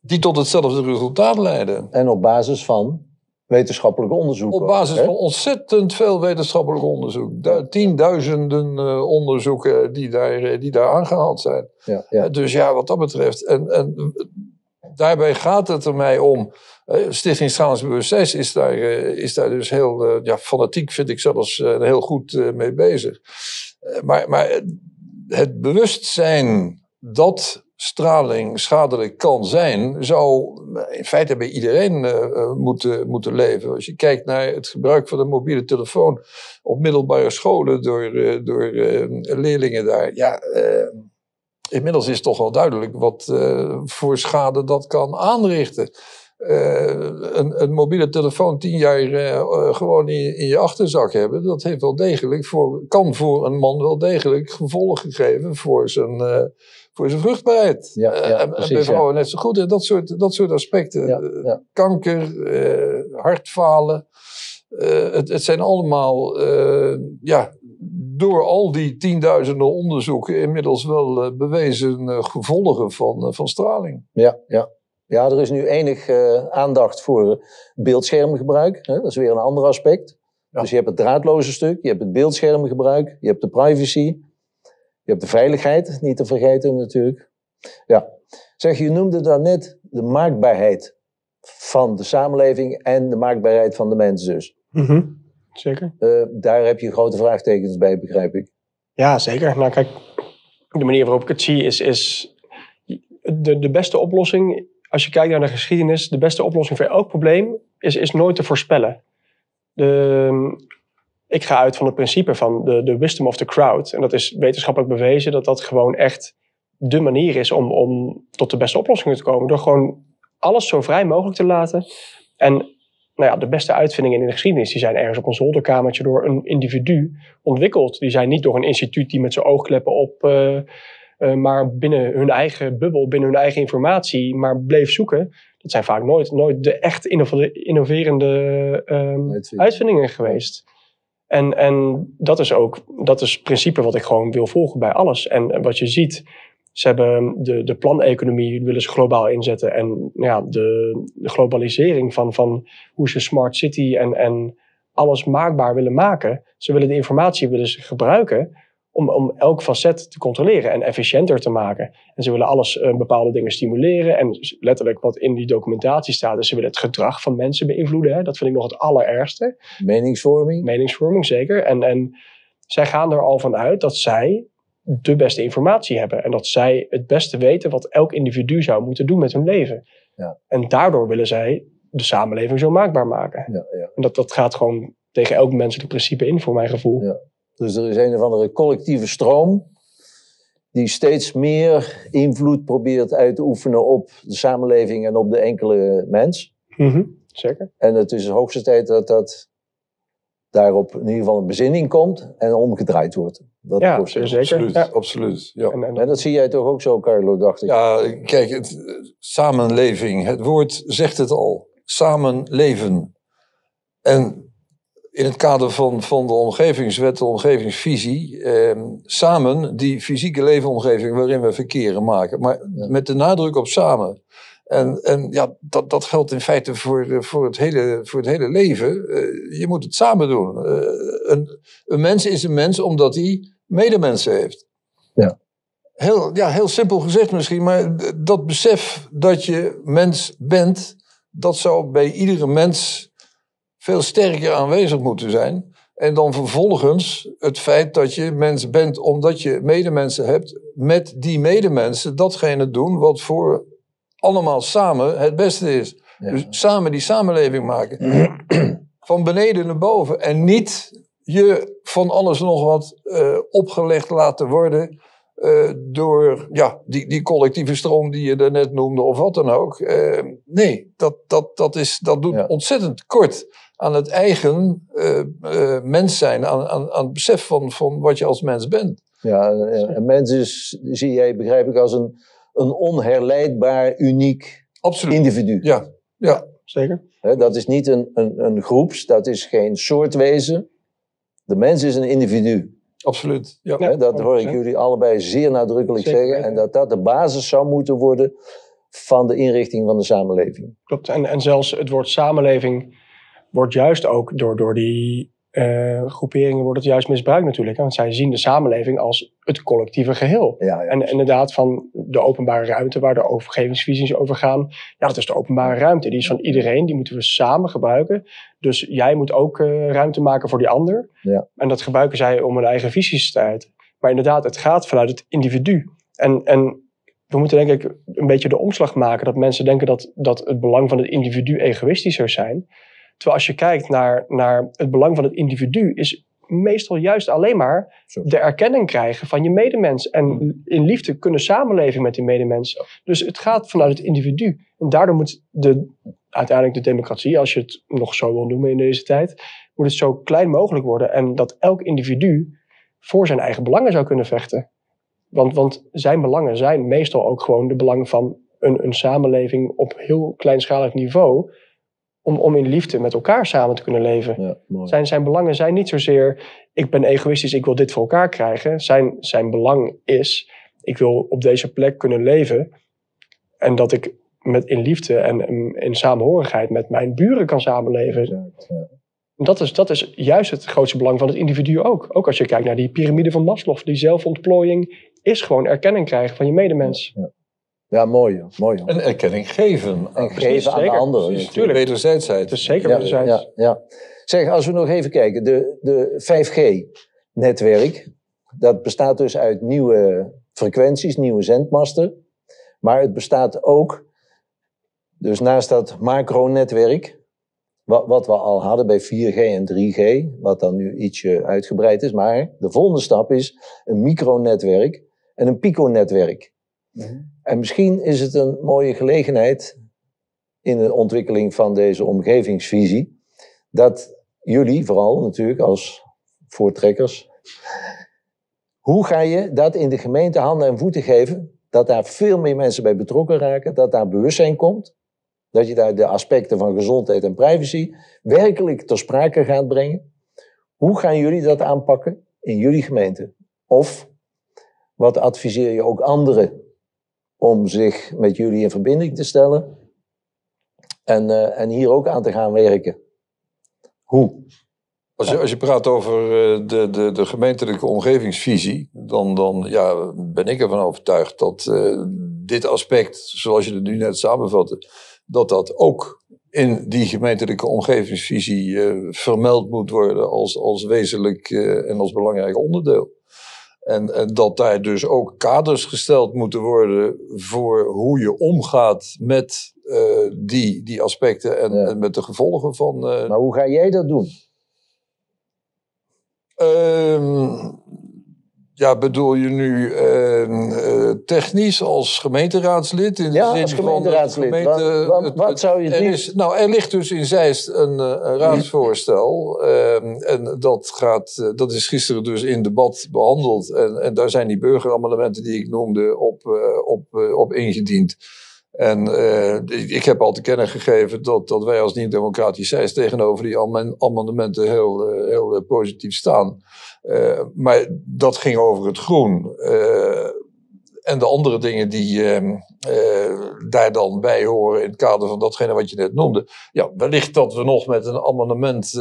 Die tot hetzelfde resultaat leiden. En op basis van wetenschappelijk onderzoek. Op basis van ontzettend veel wetenschappelijk onderzoek. tienduizenden uh, onderzoeken die daar, eh, die daar aangehaald zijn. Ja, ja. dus ja, wat dat betreft. En, en daarbij gaat het er mij om. Stichting Stralingsbewustzijn is daar, is daar dus heel ja, fanatiek, vind ik zelfs, heel goed mee bezig. maar, maar het bewustzijn dat straling schadelijk kan zijn, zou in feite bij iedereen uh, moeten, moeten leven. Als je kijkt naar het gebruik van de mobiele telefoon op middelbare scholen door, uh, door leerlingen daar. Ja, inmiddels is toch wel duidelijk wat voor schade dat kan aanrichten. een, een, mobiele telefoon tien jaar gewoon in, in, je achterzak hebben, dat heeft wel degelijk voor, kan voor een man wel degelijk gevolgen geven voor zijn voor zijn vruchtbaarheid. Ja, ja, uh, en, bij vrouwen net zo goed. En dat soort, dat soort aspecten. Ja, Kanker, uh, hartfalen. Uh, het, het zijn allemaal, ja, door al die tienduizenden onderzoeken inmiddels wel bewezen gevolgen van, van straling. Ja, ja. ja, er is nu enig aandacht voor beeldschermgebruik. Hè? Dat is weer een ander aspect. Dus je hebt het draadloze stuk, je hebt het beeldschermgebruik, je hebt de privacy. Je hebt de veiligheid, niet te vergeten natuurlijk. Ja. Zeg, je noemde daarnet de maakbaarheid van de samenleving en de maakbaarheid van de mens dus. Mm Zeker. Uh, daar heb je grote vraagtekens bij, begrijp ik. Ja, zeker. Nou kijk, de manier waarop ik het zie is, is de, de beste oplossing, als je kijkt naar de geschiedenis, de beste oplossing voor elk probleem is, is nooit te voorspellen. De, ik ga uit van het principe van de, de wisdom of the crowd. En dat is wetenschappelijk bewezen dat dat gewoon echt de manier is om, om tot de beste oplossingen te komen. Door gewoon alles zo vrij mogelijk te laten. En nou ja, de beste uitvindingen in de geschiedenis die zijn ergens op een zolderkamertje door een individu ontwikkeld. Die zijn niet door een instituut die met zijn oogkleppen op, uh, uh, maar binnen hun eigen bubbel, binnen hun eigen informatie, maar bleef zoeken. Dat zijn vaak nooit, nooit de echt innoverende uh, uitvindingen geweest. En, en dat is ook dat is het principe wat ik gewoon wil volgen bij alles. En wat je ziet, ze hebben de, de planeconomie willen ze globaal inzetten. En ja, de, de globalisering van, van hoe ze smart city en, en alles maakbaar willen maken. Ze willen de informatie willen ze gebruiken om, om elk facet te controleren en efficiënter te maken. En ze willen alles, uh, bepaalde dingen stimuleren. En letterlijk wat in die documentatie staat, is ze willen het gedrag van mensen beïnvloeden. Hè. Dat vind ik nog het allerergste. Meningsvorming? Meningsvorming, zeker. En, en zij gaan er al van uit dat zij de beste informatie hebben. En dat zij het beste weten wat elk individu zou moeten doen met hun leven. Ja. En daardoor willen zij de samenleving zo maakbaar maken. Ja, ja. En dat, dat gaat gewoon tegen elk menselijk principe in, voor mijn gevoel. Ja. Dus er is een of andere collectieve stroom die steeds meer invloed probeert uit te oefenen op de samenleving en op de enkele mens. Mhm, Zeker. En het is de hoogste tijd dat dat daarop in ieder geval een bezinning komt en omgedraaid wordt. Dat Ja, proces. zeker. Absoluut, Ja. absoluut. Ja. En, en, En dat zie jij toch ook zo, Carlo, dacht ik. Ja, kijk, het, samenleving, het woord zegt het al. Samenleven. En in het kader van, van de omgevingswet, de omgevingsvisie, eh, samen die fysieke leefomgeving waarin we verkeren maken. Maar Ja. met de nadruk op samen. En, en ja, dat, dat geldt in feite voor, eh, voor, het, hele, voor het hele leven. Eh, je moet het samen doen. Eh, een, een mens is een mens omdat hij medemensen heeft. Ja. Heel, ja, heel simpel gezegd misschien, maar dat besef dat je mens bent, dat zou bij iedere mens veel sterker aanwezig moeten zijn. En dan vervolgens het feit dat je mens bent omdat je medemensen hebt, met die medemensen datgene doen wat voor allemaal samen het beste is. Ja. Dus samen die samenleving maken. Van beneden naar boven. En niet je van alles nog wat eh, opgelegd laten worden. eh, door ja, die, die collectieve stroom die je daarnet noemde, of wat dan ook. Eh, nee, dat, dat, dat, is, dat doet Ja. ontzettend kort aan het eigen eh, eh, mens zijn. Aan, aan, aan het besef van, van wat je als mens bent. Ja, en- en mens is, zie jij, begrijp ik, als een, een onherleidbaar, uniek Absoluut. individu. Ja, ja. zeker. Hè, dat is niet een, een, een groeps, dat is geen soortwezen. De mens is een individu. absoluut. Ja. Dat hoor ik 100%. jullie allebei zeer nadrukkelijk Zeker zeggen. En dat dat de basis zou moeten worden van de inrichting van de samenleving. Klopt. En, en zelfs het woord samenleving wordt juist ook door, door die eh, groeperingen wordt het juist misbruikt natuurlijk. hè. Want zij zien de samenleving als het collectieve geheel. Ja, ja. En inderdaad van de openbare ruimte waar de overgevingsvisies over gaan. Ja, dat is de openbare ruimte. Die is van iedereen. Die moeten we samen gebruiken. Dus jij moet ook eh, ruimte maken voor die ander. Ja. En dat gebruiken zij om hun eigen visies te uiten. Maar inderdaad, het gaat vanuit het individu. En, en we moeten denk ik een beetje de omslag maken. Dat mensen denken dat, dat het belang van het individu egoïstisch zou zijn. Terwijl als je kijkt naar, naar het belang van het individu, is meestal juist alleen maar de erkenning krijgen van je medemens. En in liefde kunnen samenleven met die medemens. Dus het gaat vanuit het individu. En daardoor moet de, uiteindelijk de democratie, als je het nog zo wil noemen in deze tijd, moet het zo klein mogelijk worden. En dat elk individu voor zijn eigen belangen zou kunnen vechten. Want, want zijn belangen zijn meestal ook gewoon de belangen van een, een samenleving op heel kleinschalig niveau. Om, om in liefde met elkaar samen te kunnen leven. Ja, mooi. Zijn, zijn belangen zijn niet zozeer, ik ben egoïstisch, ik wil dit voor elkaar krijgen. Zijn, zijn belang is, ik wil op deze plek kunnen leven. En dat ik met, in liefde en in, samenhorigheid met mijn buren kan samenleven. Exact, ja. Dat is, dat is juist het grootste belang van het individu ook. Ook als je kijkt naar die piramide van Maslow. Die zelfontplooiing is gewoon erkenning krijgen van je medemens. Ja, ja mooi. mooi. En erkenning geven. En precies, geven aan de anderen. Natuurlijk. Wederzijdsheid. Het is zeker Ja, wederzijds. ja, ja. Zeg, als we nog even kijken. De, de 5G-netwerk, dat bestaat dus uit nieuwe frequenties, nieuwe zendmasten. Maar het bestaat ook, dus naast dat macronetwerk, wat, wat we al hadden bij 4G en 3G, wat dan nu ietsje uitgebreid is. Maar de volgende stap is een micronetwerk en een piconetwerk. En misschien is het een mooie gelegenheid in de ontwikkeling van deze omgevingsvisie, dat jullie vooral natuurlijk als voortrekkers, hoe ga je dat in de gemeente handen en voeten geven, dat daar veel meer mensen bij betrokken raken, dat daar bewustzijn komt, dat je daar de aspecten van gezondheid en privacy werkelijk ter sprake gaat brengen. Hoe gaan jullie dat aanpakken in jullie gemeente? Of wat adviseer je ook anderen om zich met jullie in verbinding te stellen en, eh, en hier ook aan te gaan werken? Hoe? Als je, als je praat over eh, de, de, de gemeentelijke omgevingsvisie, dan, dan ja, ben ik ervan overtuigd dat eh, dit aspect, zoals je het nu net samenvatte, dat dat ook in die gemeentelijke omgevingsvisie eh, vermeld moet worden als, als wezenlijk eh, en als belangrijk onderdeel. En, en, dat daar dus ook kaders gesteld moeten worden voor hoe je omgaat met uh, die, die aspecten en, en, met de gevolgen van. Uh, maar hoe ga jij dat doen? Uh, ja, bedoel je nu uh, technisch als gemeenteraadslid? In de ja, zin als gemeenteraadslid. Van gemeente, wat, wat, wat, zou je er is, Nou, er ligt dus in Zeist een, een raadsvoorstel. Uh, en dat, gaat, dat is gisteren dus in debat behandeld. En, en daar zijn die burgeramendementen die ik noemde op, op, op ingediend. En ik heb al te kennen gegeven dat, dat wij als Nieuw-Democratisch Zeist tegenover die amendementen heel, heel positief staan. Uh, maar dat ging over het groen. En de andere dingen die uh, daar dan bij horen in het kader van datgene wat je net noemde. Ja, wellicht dat we nog met een amendement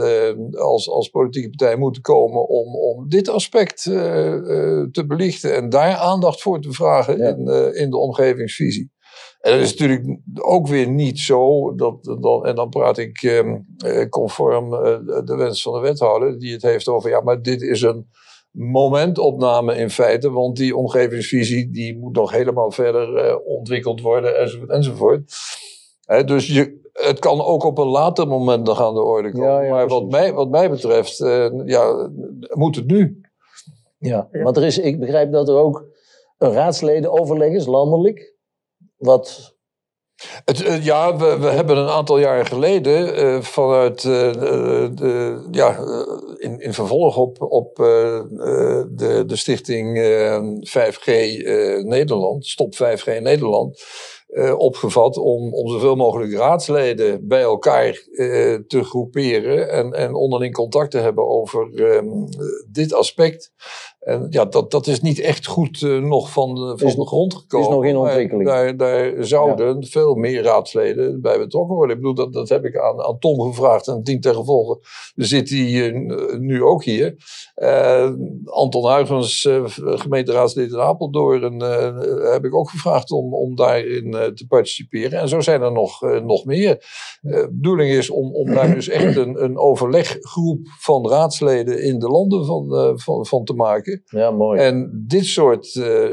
als, als politieke partij moeten komen om, om dit aspect te belichten en daar aandacht voor te vragen ja. in, in de omgevingsvisie. En dat is natuurlijk ook weer niet zo, dat, dan, en dan praat ik eh, conform eh, de wens van de wethouder, die het heeft over, ja, maar dit is een momentopname in feite, want die omgevingsvisie die moet nog helemaal verder eh, ontwikkeld worden, enzovoort, enzovoort. He, dus je, het kan ook op een later moment nog aan de orde komen. Ja, ja, maar wat mij, wat mij betreft, uh, ja, moet het nu. Ja, want er is, ik begrijp dat er ook een raadsleden is, landelijk, wat het, uh, ja, we, hebben een aantal jaren geleden uh, vanuit uh, de, ja, in, in vervolg op, op de, de stichting 5G Nederland, Stop 5G Nederland, opgevat om, om zoveel mogelijk raadsleden bij elkaar te groeperen en, en onderling contact te hebben over dit aspect. En ja, dat, dat is niet echt goed uh, nog van de, van is, de grond gekomen. Is nog in ontwikkeling. Daar, daar zouden ja. veel meer raadsleden bij betrokken worden. Ik bedoel, dat, dat heb ik aan, aan Tom gevraagd en tien ten gevolge zit hij nu ook hier. Anton Huygens, gemeenteraadslid in Apeldoorn, heb ik ook gevraagd om, om daarin eh, te participeren. En zo zijn er nog, eh, nog meer. Eh, de bedoeling is om, om daar dus echt een, een overleggroep van raadsleden in de landen van, van, van te maken. Ja, mooi. En dit soort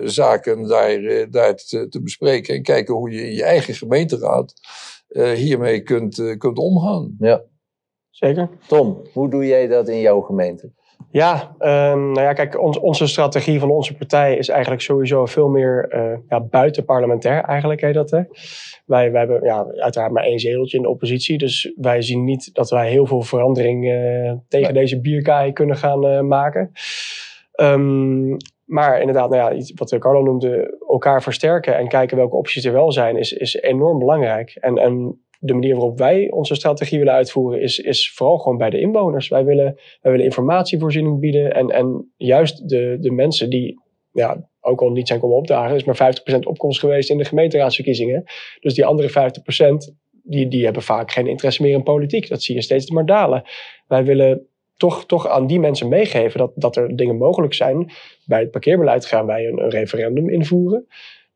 zaken daar, daar te, te, bespreken en kijken hoe je in je eigen gemeenteraad hiermee kunt, kunt omgaan. Ja. Zeker. Tom, hoe doe jij dat in jouw gemeente? Ja, um, nou ja, kijk, ons, onze strategie van onze partij is eigenlijk sowieso veel meer uh, ja, buitenparlementair, eigenlijk heet dat. Hè? Wij, wij hebben ja, uiteraard maar één zeteltje in de oppositie, dus wij zien niet dat wij heel veel verandering uh, tegen nee. deze bierkaai kunnen gaan uh, maken. Um, maar inderdaad, nou ja, wat Carlo noemde, elkaar versterken en kijken welke opties er wel zijn, is, is enorm belangrijk. En, en de manier waarop wij onze strategie willen uitvoeren, is, is vooral gewoon bij de inwoners. Wij willen, wij willen informatievoorziening bieden en, en juist de, de mensen die, ja, ook al niet zijn komen opdagen, is maar 50% opkomst geweest in de gemeenteraadsverkiezingen. Dus die andere 50%, die, die hebben vaak geen interesse meer in politiek. Dat zie je steeds maar dalen. Wij willen toch, toch aan die mensen meegeven dat, dat er dingen mogelijk zijn. Bij het parkeerbeleid gaan wij een, een referendum invoeren.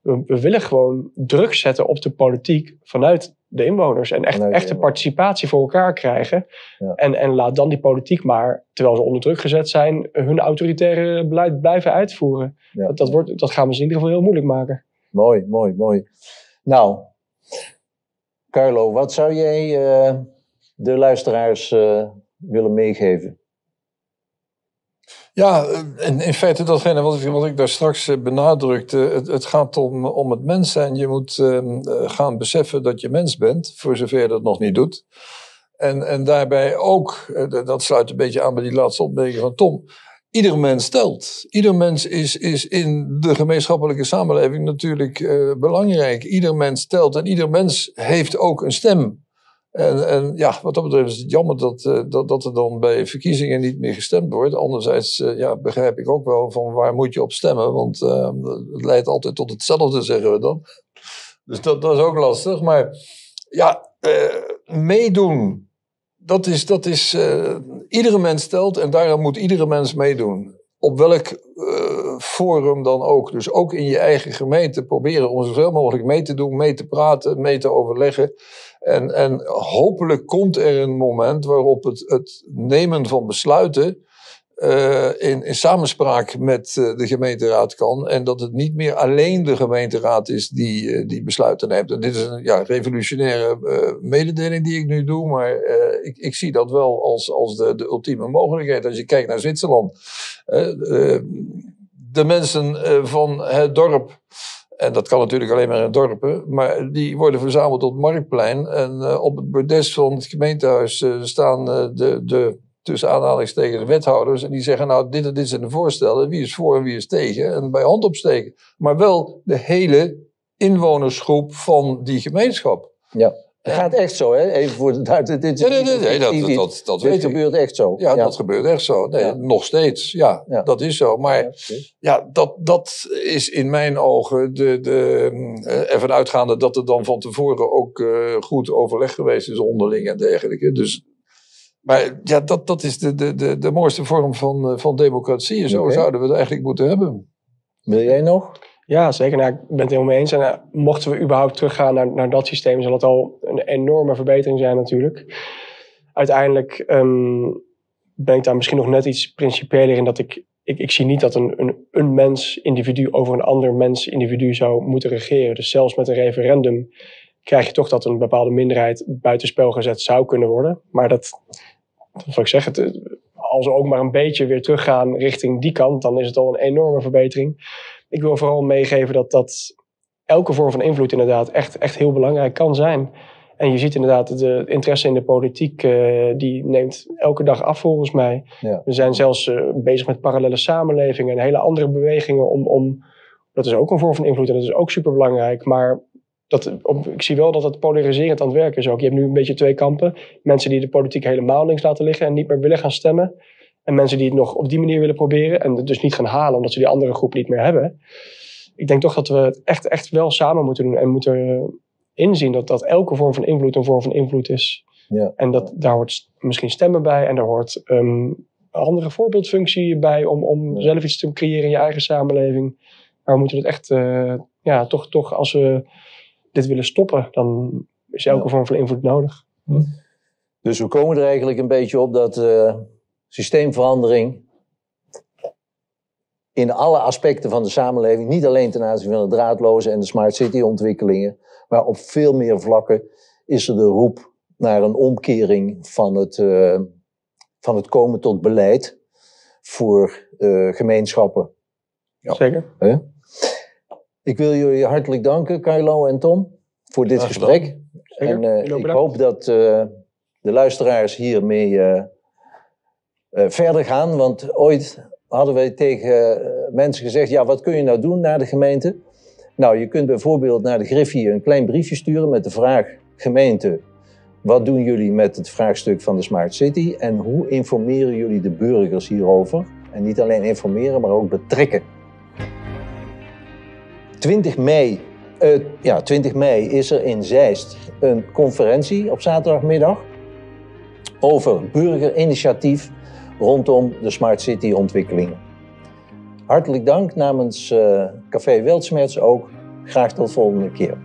We, we, willen gewoon druk zetten op de politiek vanuit de inwoners. En echt, echte participatie voor elkaar krijgen. Ja. En, en laat dan die politiek maar, terwijl ze onder druk gezet zijn, hun autoritaire beleid blijven uitvoeren. Ja. Dat, dat, wordt, dat gaan we ze in ieder geval heel moeilijk maken. Mooi, mooi, mooi. Nou, Carlo, wat zou jij uh, de luisteraars uh, willen meegeven? Ja, in, feite datgene wat ik, daar straks eh, benadrukte. Het, gaat om, om het mens zijn. Je moet uh, gaan beseffen dat je mens bent, voor zover je dat nog niet doet. En, en daarbij ook, uh, dat sluit een beetje aan bij die laatste opmerking van Tom. Ieder mens telt. Ieder mens is, is in de gemeenschappelijke samenleving natuurlijk belangrijk. Ieder mens telt en ieder mens heeft ook een stem. En, en, ja, wat dat betreft is het jammer dat, uh, dat, dat er dan bij verkiezingen niet meer gestemd wordt. Anderzijds uh, ja, begrijp ik ook wel van waar moet je op stemmen. Want uh, het leidt altijd tot hetzelfde, zeggen we dan. Dus dat, is ook lastig. Maar ja, meedoen. Dat is, dat is iedere mens stelt en daarom moet iedere mens meedoen. Op welk forum dan ook. Dus ook in je eigen gemeente proberen om zoveel mogelijk mee te doen, mee te praten, mee te overleggen. En, en hopelijk komt er een moment waarop het, het nemen van besluiten eh, in, in samenspraak met eh, de gemeenteraad kan. En dat het niet meer alleen de gemeenteraad is die, eh, die besluiten neemt. En dit is een ja, revolutionaire mededeling die ik nu doe. Maar ik, ik zie dat wel als, als de, de ultieme mogelijkheid. Als je kijkt naar Zwitserland. de mensen van het dorp. En dat kan natuurlijk alleen maar in dorpen. Maar die worden verzameld op het marktplein. En op het bordes van het gemeentehuis staan de, de tussen aanhalingstekens de wethouders. En die zeggen nou dit en dit zijn de voorstellen. Wie is voor en wie is tegen. En bij hand opsteken. Maar wel de hele inwonersgroep van die gemeenschap. Ja. Het gaat echt zo, hè? Even voor de duidelijkheid. Dit nee, nee, nee, dat, dat, dat, dit gebeurt echt zo. Ja, dat gebeurt echt zo. Nee, Nog steeds, ja, dat is zo. Maar ja, dat, dat is in mijn ogen de, de, uh, ervan uitgaande dat er dan van tevoren ook uh, goed overleg geweest is onderling en dergelijke. Dus maar ja, dat, dat is de, de, de, de mooiste vorm van, eh, van democratie. En zo zouden we het eigenlijk moeten hebben. Wil jij nog? Ja, zeker. Nou, ik ben het helemaal mee eens. En uh, mochten we überhaupt teruggaan naar, naar dat systeem, zal het al een enorme verbetering zijn natuurlijk. Uiteindelijk um, ben ik daar misschien nog net iets principeler in dat ik, ik, ik zie niet dat een, een, een mens, individu over een ander mens, individu zou moeten regeren. Dus zelfs met een referendum krijg je toch dat een bepaalde minderheid buitenspel gezet zou kunnen worden. Maar dat, wat ik zeg, het, als we ook maar een beetje weer teruggaan richting die kant, dan is het al een enorme verbetering. Ik wil vooral meegeven dat, dat elke vorm van invloed inderdaad echt, echt heel belangrijk kan zijn. En je ziet inderdaad, de interesse in de politiek, uh, die neemt elke dag af volgens mij. Ja. We zijn zelfs uh, bezig met parallele samenlevingen en hele andere bewegingen om, om... Dat is ook een vorm van invloed en dat is ook superbelangrijk. Maar dat, ik zie wel dat het polariserend aan het werken is ook. Je hebt nu een beetje twee kampen. Mensen die de politiek helemaal links laten liggen en niet meer willen gaan stemmen. En mensen die het nog op die manier willen proberen en het dus niet gaan halen omdat ze die andere groep niet meer hebben. Ik denk toch dat we het echt, echt wel samen moeten doen en moeten inzien dat, dat elke vorm van invloed een vorm van invloed is. Ja. En dat, daar hoort misschien stemmen bij en daar hoort um, een andere voorbeeldfunctie bij om, om zelf iets te creëren in je eigen samenleving. Maar we moeten het echt, uh, ja, toch, toch als we dit willen stoppen, dan is elke vorm van invloed nodig. Hm. Dus we komen er eigenlijk een beetje op dat uh, systeemverandering in alle aspecten van de samenleving, niet alleen ten aanzien van de draadloze en de smart city ontwikkelingen, maar op veel meer vlakken is er de roep naar een omkering van het, uh, van het komen tot beleid voor uh, gemeenschappen. Ja. Zeker. Ik wil jullie hartelijk danken, Carlo en Tom, voor dit gesprek. En uh, ik hoop dat uh, de luisteraars hiermee uh, verder gaan. Want ooit hadden wij tegen mensen gezegd: ja, wat kun je nou doen naar de gemeente? Nou, je kunt bijvoorbeeld naar de Griffie een klein briefje sturen met de vraag: gemeente, wat doen jullie met het vraagstuk van de Smart City? En hoe informeren jullie de burgers hierover? En niet alleen informeren, maar ook betrekken. 20 mei, uh, ja, 20 mei is er in Zeist een conferentie op zaterdagmiddag over burgerinitiatief rondom de Smart City ontwikkelingen. Hartelijk dank namens uh, Café Wildsmerts ook. Graag tot volgende keer.